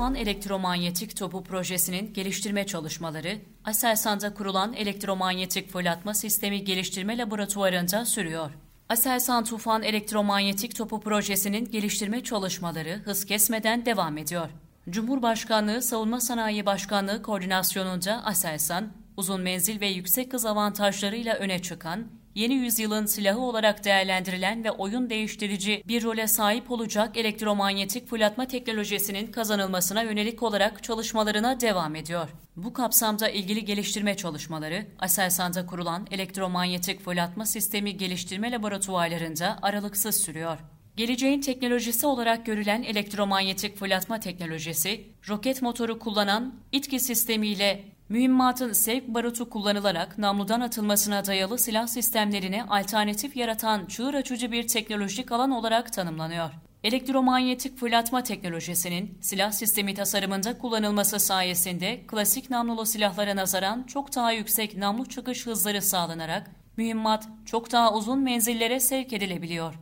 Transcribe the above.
Tufan Elektromanyetik Topu Projesi'nin geliştirme çalışmaları, Aselsan'da kurulan elektromanyetik fırlatma sistemi geliştirme laboratuvarında sürüyor. Aselsan Tufan Elektromanyetik Topu Projesi'nin geliştirme çalışmaları hız kesmeden devam ediyor. Cumhurbaşkanlığı Savunma Sanayi Başkanlığı koordinasyonunda Aselsan, uzun menzil ve yüksek hız avantajlarıyla öne çıkan, yeni yüzyılın silahı olarak değerlendirilen ve oyun değiştirici bir role sahip olacak elektromanyetik fırlatma teknolojisinin kazanılmasına yönelik olarak çalışmalarına devam ediyor. Bu kapsamda ilgili geliştirme çalışmaları, Aselsan'da kurulan elektromanyetik fırlatma sistemi geliştirme laboratuvarlarında aralıksız sürüyor. Geleceğin teknolojisi olarak görülen elektromanyetik fırlatma teknolojisi, roket motoru kullanan itki sistemiyle mühimmatın sevk barutu kullanılarak namludan atılmasına dayalı silah sistemlerine alternatif yaratan çığır açıcı bir teknolojik alan olarak tanımlanıyor. Elektromanyetik fırlatma teknolojisinin silah sistemi tasarımında kullanılması sayesinde klasik namlulu silahlara nazaran çok daha yüksek namlu çıkış hızları sağlanarak mühimmat çok daha uzun menzillere sevk edilebiliyor.